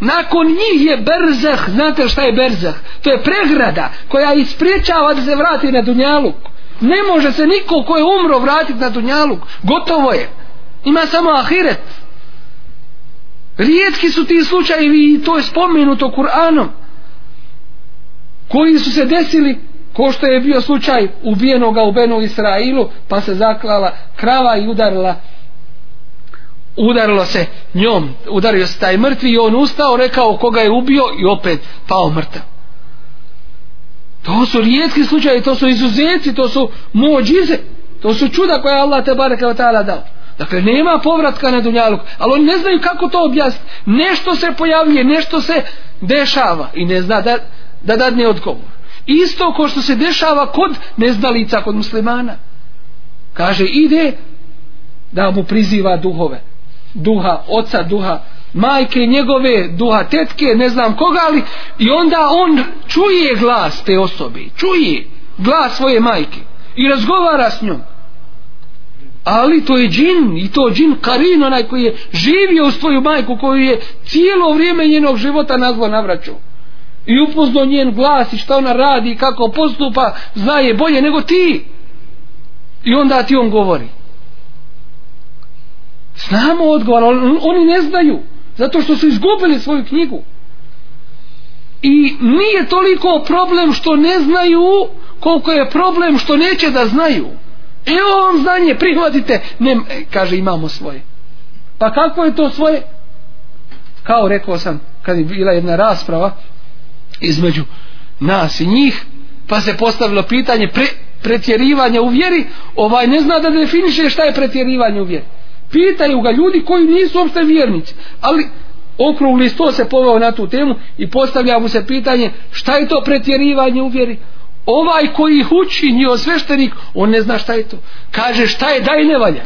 nakon njih je berzeh znate šta je berzeh to je pregrada koja ispriječava da se vrati na dunjaluku ne može se niko ko je umro vratiti na dunjaluk gotovo je ima samo ahiret rijetki su ti slučajevi i to je spomenuto Kur'anom koji su se desili ko što je bio slučaj ubijenoga u Benu Israilu pa se zaklala krava i udarila udarilo se njom udario se taj mrtvi i on ustao rekao koga je ubio i opet pao mrtav To su rijetki slučaje, to su izuzetci, to su mođize. To su čuda koje je Allah te bareka wa ta'ala dao. Dakle, nema povratka na dunjaluk. Ali oni ne znaju kako to objasniti. Nešto se pojavljuje, nešto se dešava i ne zna da, da dadne odgovor. Isto ko što se dešava kod neznalica, kod muslimana. Kaže, ide da mu priziva duhove. Duha, oca, duha, majke njegove duha tetke ne znam koga ali i onda on čuje glas te osobe čuje glas svoje majke i razgovara s njom ali to je džin i to džin Karin onaj koji je živio u svoju majku koju je cijelo vrijeme njenog života nazvao navraćao i upozno njen glas i šta ona radi i kako postupa zna je bolje nego ti i onda ti on govori znamo odgovor ali oni ne znaju zato što su izgubili svoju knjigu i nije toliko problem što ne znaju koliko je problem što neće da znaju evo vam znanje prihvatite ne, e, kaže imamo svoje pa kako je to svoje kao rekao sam kad je bila jedna rasprava između nas i njih pa se postavilo pitanje pre, pretjerivanja u vjeri ovaj ne zna da definiše šta je pretjerivanje u vjeri pitaju ga ljudi koji nisu uopšte vjernici ali okrugli sto se poveo na tu temu i postavlja mu se pitanje šta je to pretjerivanje u vjeri ovaj koji ih uči njih osveštenik on ne zna šta je to kaže šta je daj ne valja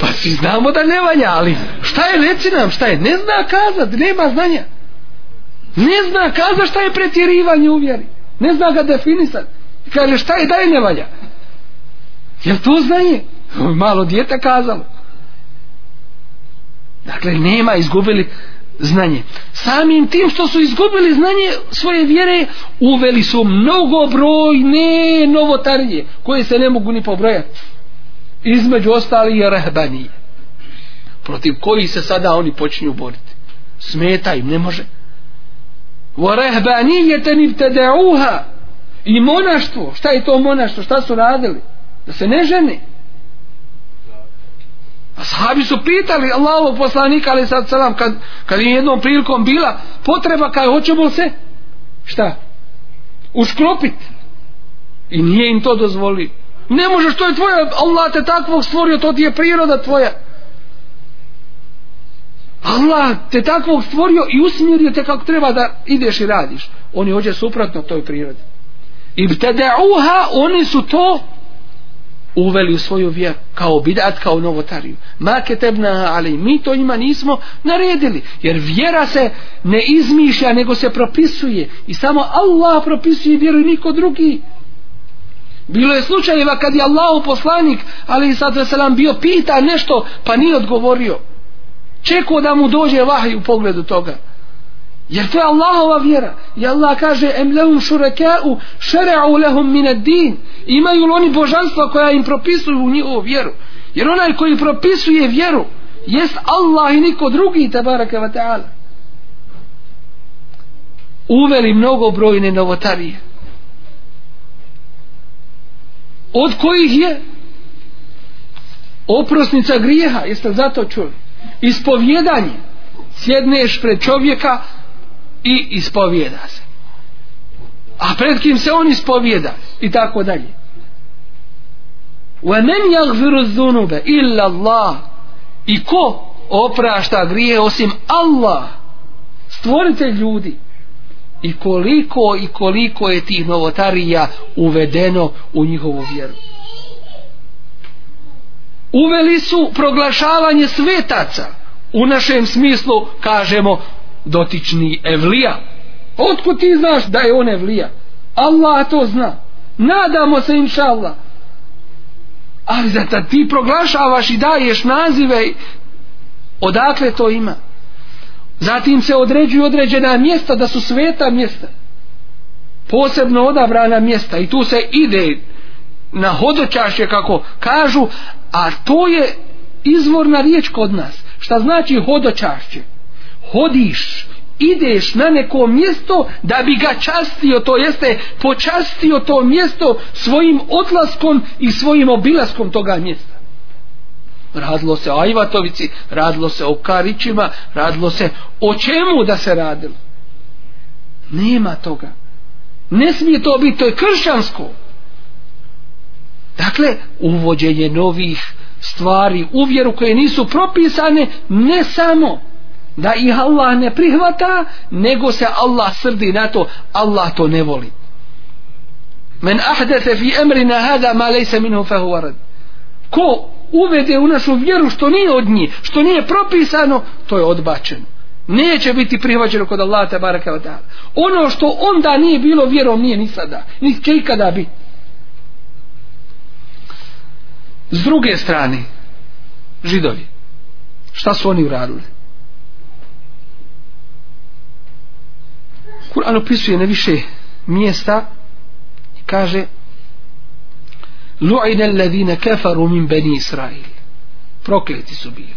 pa svi znamo da ne valja ali šta je reci nam šta je ne zna kazat nema znanja ne zna kazat šta je pretjerivanje u vjeri ne zna ga definisat kaže šta je daj ne valja jel to znanje malo djete kazalo dakle nema izgubili znanje samim tim što su izgubili znanje svoje vjere uveli su mnogo brojne novotarije koje se ne mogu ni pobrojati između ostali je rehbanije protiv koji se sada oni počinju boriti smeta im ne može wa rehbanijeten ibtada'uha i monaštvo šta je to monaštvo šta su radili da se ne žene Ashabi su pitali Allahovog poslanika, ali sad salam, kad, kad je jednom prilikom bila potreba, kaj hoćemo se, šta? Ušklopit. I nije im to dozvoli. Ne možeš, to je tvoje, Allah te takvog stvorio, to ti je priroda tvoja. Allah te takvog stvorio i usmjerio te kako treba da ideš i radiš. Oni hoće suprotno toj prirodi. I tada oni su to uveli u svoju vjeru kao bidat, kao novotariju. Ma ketebna, ali mi to njima nismo naredili. Jer vjera se ne izmišlja, nego se propisuje. I samo Allah propisuje vjeru i niko drugi. Bilo je slučajeva kad je Allah poslanik, ali i sad veselam bio pita nešto, pa nije odgovorio. Čekao da mu dođe vahaj u pogledu toga. Jer to je Allahova vjera. I Allah kaže em lehum šureke'u šere'u lehum mine din. Imaju li oni božanstva koja im propisuju u njihovu vjeru? Jer onaj koji propisuje vjeru jest Allah i niko drugi tabaraka wa ta'ala. Uveli mnogo brojne novotarije. Od kojih je oprosnica grijeha, jeste li za to čuli? Ispovjedanje. Sjedneš pred čovjeka, i ispovjeda se a pred kim se on ispovjeda i tako dalje wa men yaghfiru dhunuba illa Allah i ko oprašta grije osim Allah stvorite ljudi i koliko i koliko je tih novotarija uvedeno u njihovu vjeru uveli su proglašavanje svetaca u našem smislu kažemo dotični Evlija. Pa otkud ti znaš da je on Evlija? Allah to zna. Nadamo se inša Allah. Ali zato ti proglašavaš i daješ nazive odakle to ima. Zatim se određuju određena mjesta da su sveta mjesta. Posebno odabrana mjesta i tu se ide na hodočašće kako kažu, a to je izvorna riječ kod nas. Šta znači hodočašće? hodiš ideš na neko mjesto da bi ga častio, to jeste počastio to mjesto svojim odlaskom i svojim obilaskom toga mjesta. Radilo se o Ajvatovici, radilo se o Karićima, radilo se o čemu da se radilo. Nema toga. Ne smije to biti, to je kršćansko. Dakle, uvođenje novih stvari u vjeru koje nisu propisane, ne samo da ih Allah ne prihvata nego se Allah srdi na to Allah to ne voli men ahdete fi emrina hada ma lejse minhu fehu varad ko uvede u našu vjeru što nije od njih, što nije propisano to je odbačeno neće biti prihvaćeno kod Allah tabaraka wa ta'ala ono što onda nije bilo vjerom nije ni sada, ni će ikada biti s druge strane židovi šta su oni uradili Kur'an opisuje na više mjesta i kaže Lu'ina alladhina kafaru min bani Israil. Prokleti su bili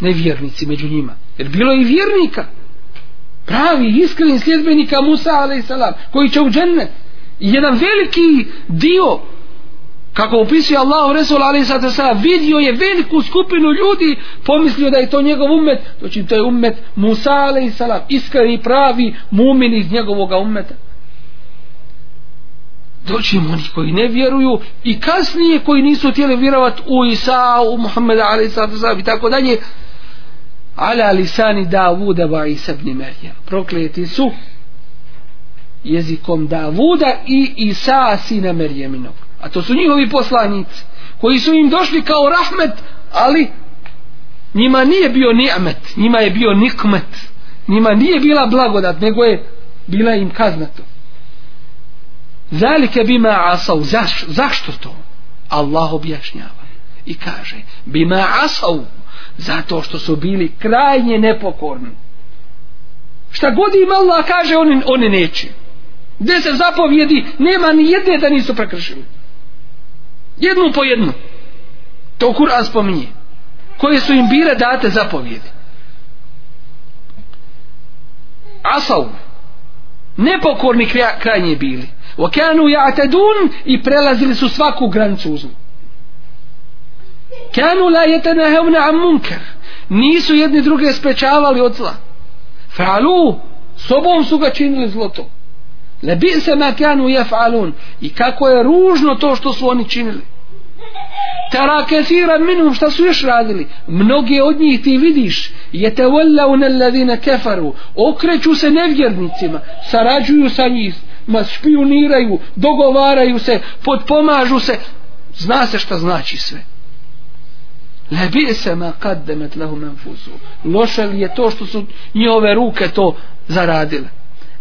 nevjernici među njima. Jer bilo je i vjernika. Pravi, iskreni sljedbenika Musa alejhi koji će u džennet. I jedan veliki dio kako opisuje Allah Resul Ali Sata Sala, vidio je veliku skupinu ljudi, pomislio da je to njegov umet, znači to je umet Musa Ali Sala, iskreni pravi mumin iz njegovog umeta. Doći im oni koji ne vjeruju i kasnije koji nisu htjeli vjerovat u Isa, u Muhammeda Ali Sata Sala i tako dalje, ala lisani Davuda ba Isabni Merijem. Prokleti su jezikom Davuda i Isa sina Merijeminog a to su njihovi poslanici koji su im došli kao rahmet ali njima nije bio niamet njima je bio nikmet njima nije bila blagodat nego je bila im kazna to zalike bima asau zaš, zašto to Allah objašnjava i kaže bima asau zato što su bili krajnje nepokorni šta god im Allah kaže oni, oni neće deset zapovjedi nema ni jedne da nisu prekršili jednu po jednu to Kur'an spominje koje su im bile date zapovjede asav nepokorni krajnje bili وكانوا يعتدون يبرلزل سو svaku granicu uzmu كانوا لا يتناهون عن منكر nisu jedni druge sprečavali od zla فعلوا sobom su ga činili zlotom Le bi se ma kanu yef'alun. I kako je ružno to što su oni činili. Tara kesira minhum šta su još radili. Mnoge od njih ti vidiš. Je te vallau ne ladine kefaru. Okreću se nevjernicima. Sarađuju sa njih. Ma špioniraju. Dogovaraju se. Podpomažu se. Zna se šta znači sve. Le bi se ma kademet lahum enfusu. Loše li je to što su njihove ruke to zaradile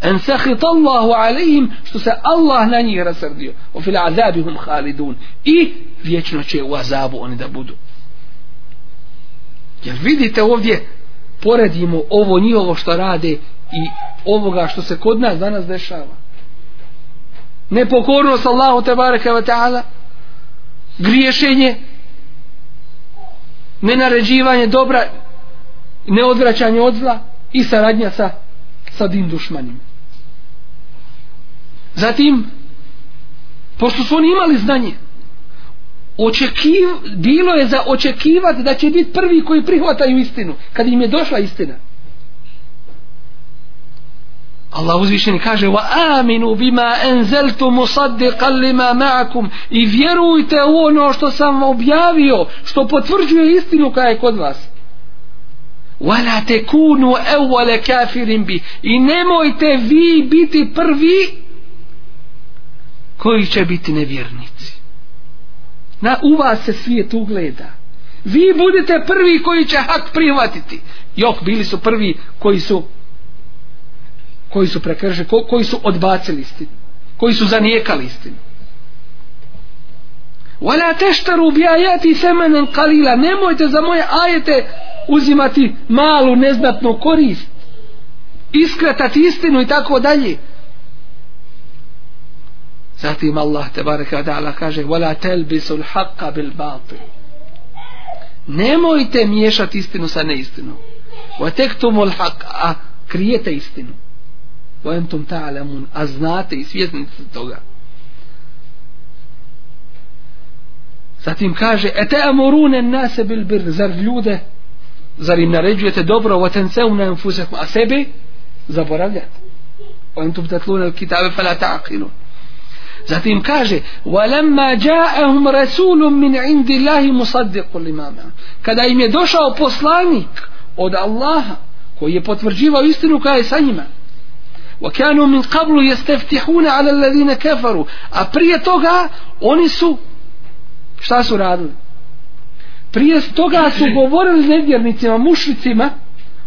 en sahit Allahu alaihim što se Allah na njih rasrdio o fila azabihum halidun i vječno će u azabu oni da budu jer vidite ovdje poredimo ovo njihovo što rade i ovoga što se kod nas danas dešava nepokornost Allahu te baraka wa ta'ala griješenje nenaređivanje dobra neodvraćanje od zla i saradnja sa, sa din dušmanima Zatim, pošto su oni imali znanje, očekiv, bilo je za očekivati da će biti prvi koji prihvataju istinu, kad im je došla istina. Allah uzvišeni kaže wa aminu bima enzeltu musaddiqan lima ma'akum i vjerujte u ono što sam objavio što potvrđuje istinu kaj je kod vas wa la tekunu evvale kafirin bi i nemojte vi biti prvi koji će biti nevjernici na u vas se svijet ugleda vi budete prvi koji će hak prihvatiti jok bili su prvi koji su koji su prekrže ko, koji su odbacili istinu koji su zanijekali istinu wala tashtaru bi ayati thamanan qalila nemojte za moje ajete uzimati malu neznatnu korist iskratati istinu i tako dalje Zatim Allah te baraka da'ala kaže وَلَا تَلْبِسُ الْحَقَّ بِالْبَاطِ Nemojte miješati istinu sa neistinom. وَتَكْتُمُ الْحَقَّ A krijete istinu. وَاَنْتُمْ تَعْلَمُونَ A znate i svjesnice toga. Zatim kaže ete amurune nase bil bir zar ljude zar im naređujete dobro wa tansawna anfusakum a sebi zaboravljate. Oni tu tatluna al kitabe fala taqilun. Zatim kaže: "Walamma ja'ahum rasulun min 'indi Allahi musaddiqun limama." Kada im je došao poslanik od Allaha koji je potvrđivao istinu koja je sa njima. Wa kanu min qablu yastaftihuna 'ala alladhina kafaru. A prije toga oni su šta su radili? Prije toga su govorili nevjernicima, mušricima,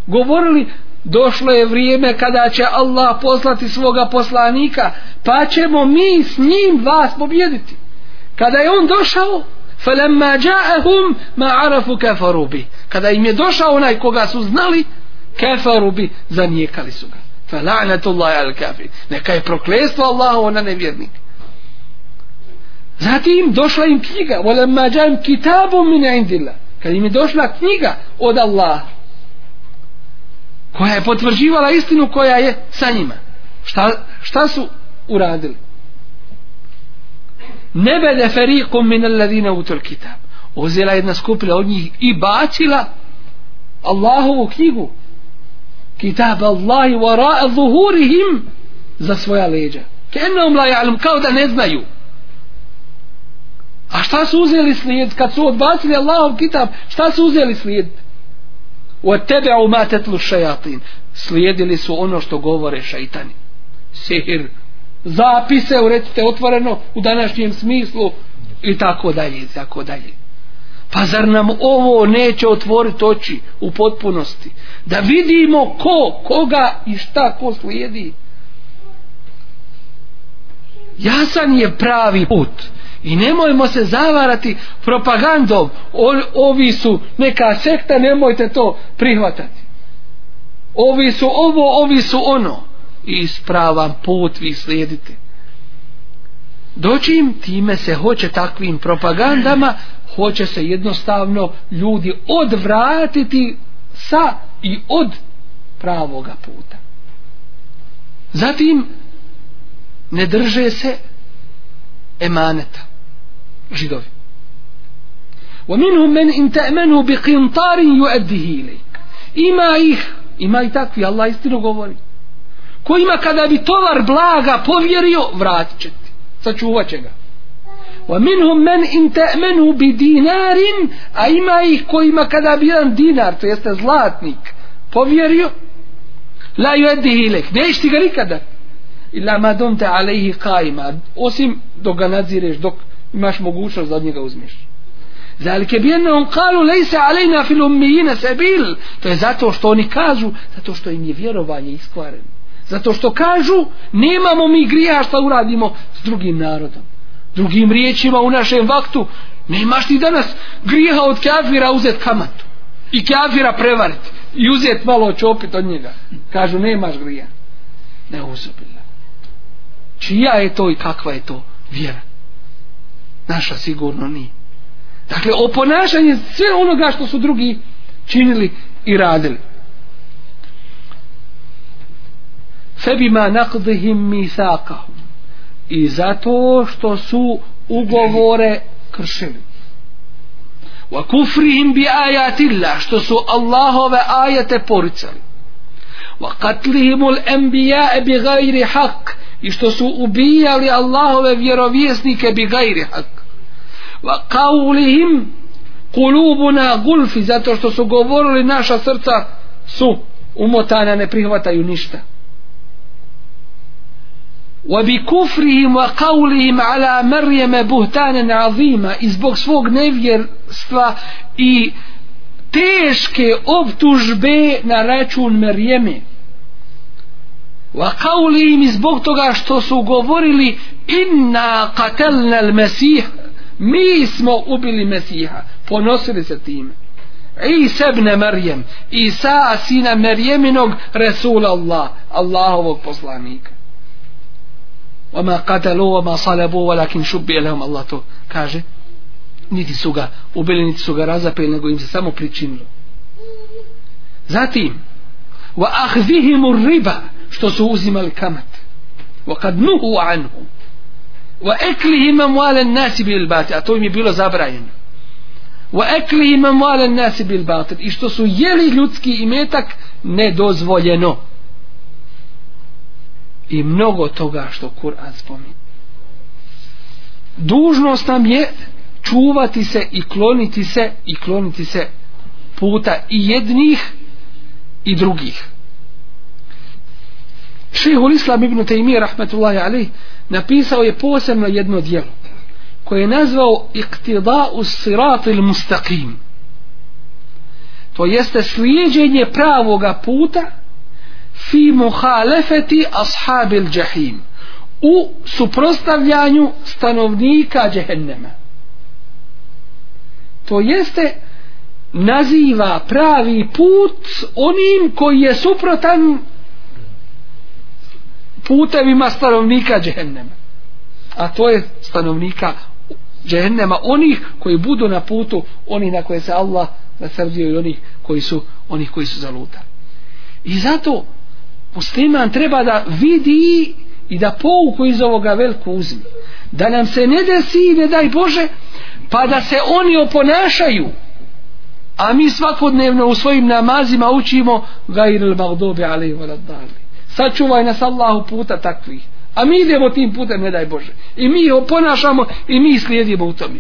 govorili došlo je vrijeme kada će Allah poslati svoga poslanika pa ćemo mi s njim vas pobjediti kada je on došao falamma ja'ahum ma'arafu kafaru bi kada im je došao onaj koga su znali kafaru bi zanijekali su ga falanatullahi al kafir neka je proklestvo Allahu na nevjernik zatim došla im knjiga walamma ja'ahum kitabun min indillah kad im je došla knjiga od Allaha koja je potvrđivala istinu koja je sa njima šta, šta su uradili nebe de ferikum min alladine utol kitab uzela jedna skupila od njih i bacila Allahovu knjigu kitab Allahi wara zuhurihim za svoja leđa kenom la ja'lum kao da ne znaju a šta su uzeli slijed kad su odbacili Allahov kitab šta su uzeli slijed وَتَبِعُوا مَا تَتْلُ الشَّيَاطِينَ Slijedili su ono što govore šajtani. Sihir. Zapise, recite, otvoreno u današnjem smislu i tako dalje, i tako dalje. Pa zar nam ovo neće otvoriti oči u potpunosti? Da vidimo ko, koga i šta ko slijedi. Jasan je pravi put. I nemojmo se zavarati propagandom. O, ovi su neka sekta, nemojte to prihvatati. Ovi su ovo, ovi su ono. I ispravan put vi slijedite. Dočim time se hoće takvim propagandama, hoće se jednostavno ljudi odvratiti sa i od pravoga puta. Zatim, ne drže se emaneta židovi. Wa minhum men in ta'manu bi qintarin yu'addihi Ima ih, ima i takvi, Allah istinu govori. Kojima kada bi tovar blaga povjerio, vratit će ti. Sačuvat će ga. Wa minhum men in ta'manu bi dinarin, a ima ih kojima kada bi jedan dinar, to jeste zlatnik, povjerio, la yu'addihi ilik. Neš ti ga nikada. Ila ma domte alaihi qaima. Osim dok ga nadzireš, dok imaš mogućnost da od njega uzmiš zalike bi ene on kalu lejse alejna fil ummijina sebil to je zato što oni kažu zato što im je vjerovanje iskvareno zato što kažu nemamo mi grija šta uradimo s drugim narodom drugim riječima u našem vaktu nemaš ti danas grija od kafira uzet kamatu i kafira prevarit i uzet malo čopit od njega kažu nemaš grija ne uzabila čija je to i kakva je to vjera naša sigurno nije. Dakle, oponašanje sve onoga što su drugi činili i radili. Febima nakdihim misakahum. I zato što su ugovore kršili. Wa kufrihim bi ajatillah. Što su Allahove ajete poricali. Wa katlihim ul enbijae bi gajri hak. I što su ubijali Allahove vjerovjesnike bi gajri hak wa qawlihim qulubuna gulf zato što su govorili naša srca su umotana ne prihvataju ništa wa bi kufrihim wa qawlihim ala maryama buhtanan azima izbog svog nevjerstva i teške optužbe na račun Marijeme wa qawlihim izbog toga što su govorili inna qatalna al-masih mi smo ubili Mesiha ponosili se time Isa ibn Marijem Isa sina Marijeminog Resula Allah Allahovog poslanika Oma katalu, oma salabu, valakin šubi, elehom Allah to kaže. Niti su ga ubili, niti su ga razapeli, nego im se samo pričinilo. Zatim, va ahvihimu riba, što su uzimali kamat. Va kad nuhu anhu, wa ekli ima mualen nasi bil batil a to im je bilo zabranjeno wa ekli ima mualen nasi bil batil i što su jeli ljudski imetak nedozvoljeno i mnogo toga što Kur'an spominje dužnost nam je čuvati se i kloniti se i kloniti se puta i jednih i drugih Šehul Islam ibn Taymi rahmetullahi alaih napisao je posebno jedno dijelo koje je nazvao iktida u sirat il mustaqim to jeste slijedženje pravoga puta fi muhalefeti ashabil džahim u suprostavljanju stanovnika džehennema to jeste naziva pravi put onim koji je suprotan putevima stanovnika džehennema a to je stanovnika džehennema onih koji budu na putu oni na koje se Allah nasrdio i onih koji su onih koji su zaluta i zato musliman treba da vidi i da pouku iz ovoga veliku uzmi da nam se ne desi ne daj Bože pa da se oni oponašaju a mi svakodnevno u svojim namazima učimo gajr al-magdobi alaihi wa laddali sačuvaj nas Allahu puta takvih a mi idemo tim putem ne daj Bože i mi ponašamo i mi slijedimo u tome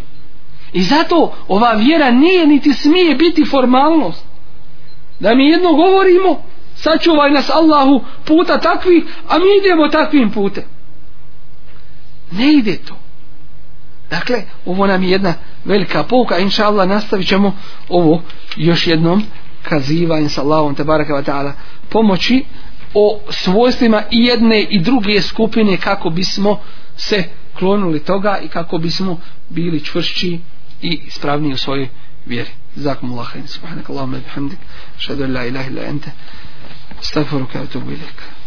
i zato ova vjera nije niti smije biti formalnost da mi jedno govorimo sačuvaj nas Allahu puta takvih a mi idemo takvim putem ne ide to dakle ovo nam je jedna velika pouka inša Allah nastavit ćemo ovo još jednom kazivanje sa Allahom te baraka ta'ala pomoći o svojstvima i jedne i druge skupine kako bismo se klonuli toga i kako bismo bili čvršći i ispravniji u svojoj vjeri. Zakumullahi subhanakallahu wa bihamdik, shallallahu la ilaha illa anta, astaghfiruka wa atubu ilayk.